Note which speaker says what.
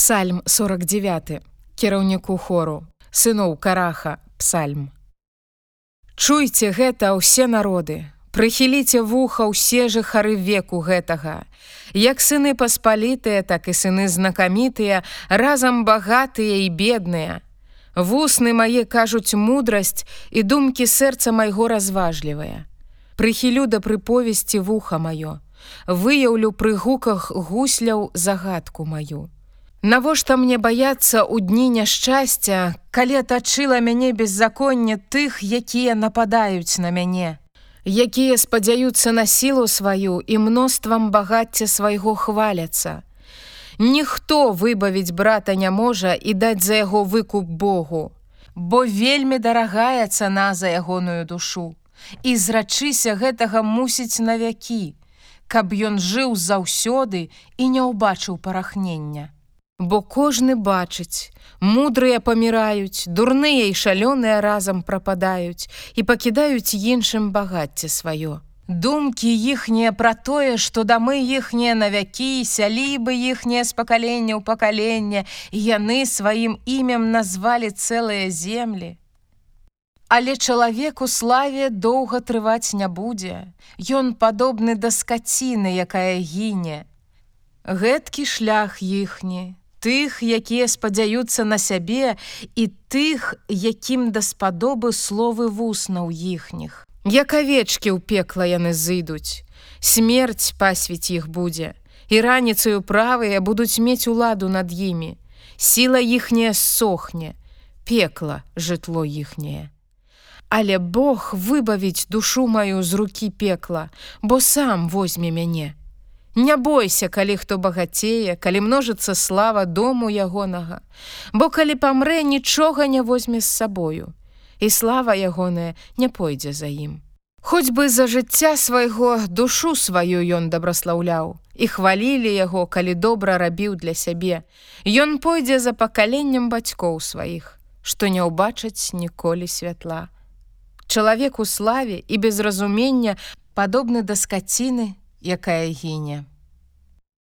Speaker 1: Псальм 49 кіраўніку хору. Сыноў караха псальм. Чуйце гэта ўсе народы. Прыхіліце вуха ўсе жыхары веку гэтага. Як сыны паспалітыя так і сыны знакамітыя разам багатыя і бедныя. Вусны мае кажуць мудрасць і думкі сэрца майго разважлівыя. Прыхілю да прыповесці вуха маё. Выяўлю пры гуках гусляў загадку маю Навошта мне баяцца ў дні няшчасця, калі атачыла мяне беззаконне тых, якія нападаюць на мяне, якія спадзяюцца на сілу сваю і мноствам багацця свайго хваляцца. Ніхто выбавіць брата не можа і даць за яго выкуп Богу, бо вельмі дарагая цана за ягоную душу. І зрачыся гэтага мусіць на вякі, каб ён жыў заўсёды і не ўбачыў парахнення. Бо кожны бачыць, мудрыя паміраюць, дурныя і шалёныя разам прападаюць і пакідаюць іншым багацце сваё. Думкі іхнія пра тое, што дамы іхнія навякі, сялібы іхнія з пакалення ў пакаленне, яны сваім імем назвалі цэлыя землі. Але чалавеку славе доўга трываць не будзе. Ён падобны да скаціны, якая гіне. Гэткі шлях іхні, тых, якія спадзяюцца на сябе і тых, якім даспадобы словы вуснаў іхніх. Як авечкі ў пекла яны зыдуць, смерць пасвіць іх будзе, і раніцаю правыя будуць мець уладу над імі. Сіла іхняя сохне, пекла жытло іхняе. Але Бог выбавіць душу маю з рукі пекла, бо сам возьме мяне. Не бойся, калі хто багацее, калі множыцца слава дому ягонага, Бо калі памрэ, нічога не возьме з сабою, і слава ягоная не пойдзе за ім. Хоць бы за жыцця свайго душу сваю ён дабраслаўляў і хвалілі яго, калі добра рабіў для сябе. Ён пойдзе за пакаленнем бацькоў сваіх, што не ўбачаць ніколі святла. Чалавек у славе і без разумення падобны да скаціны, якая гіне.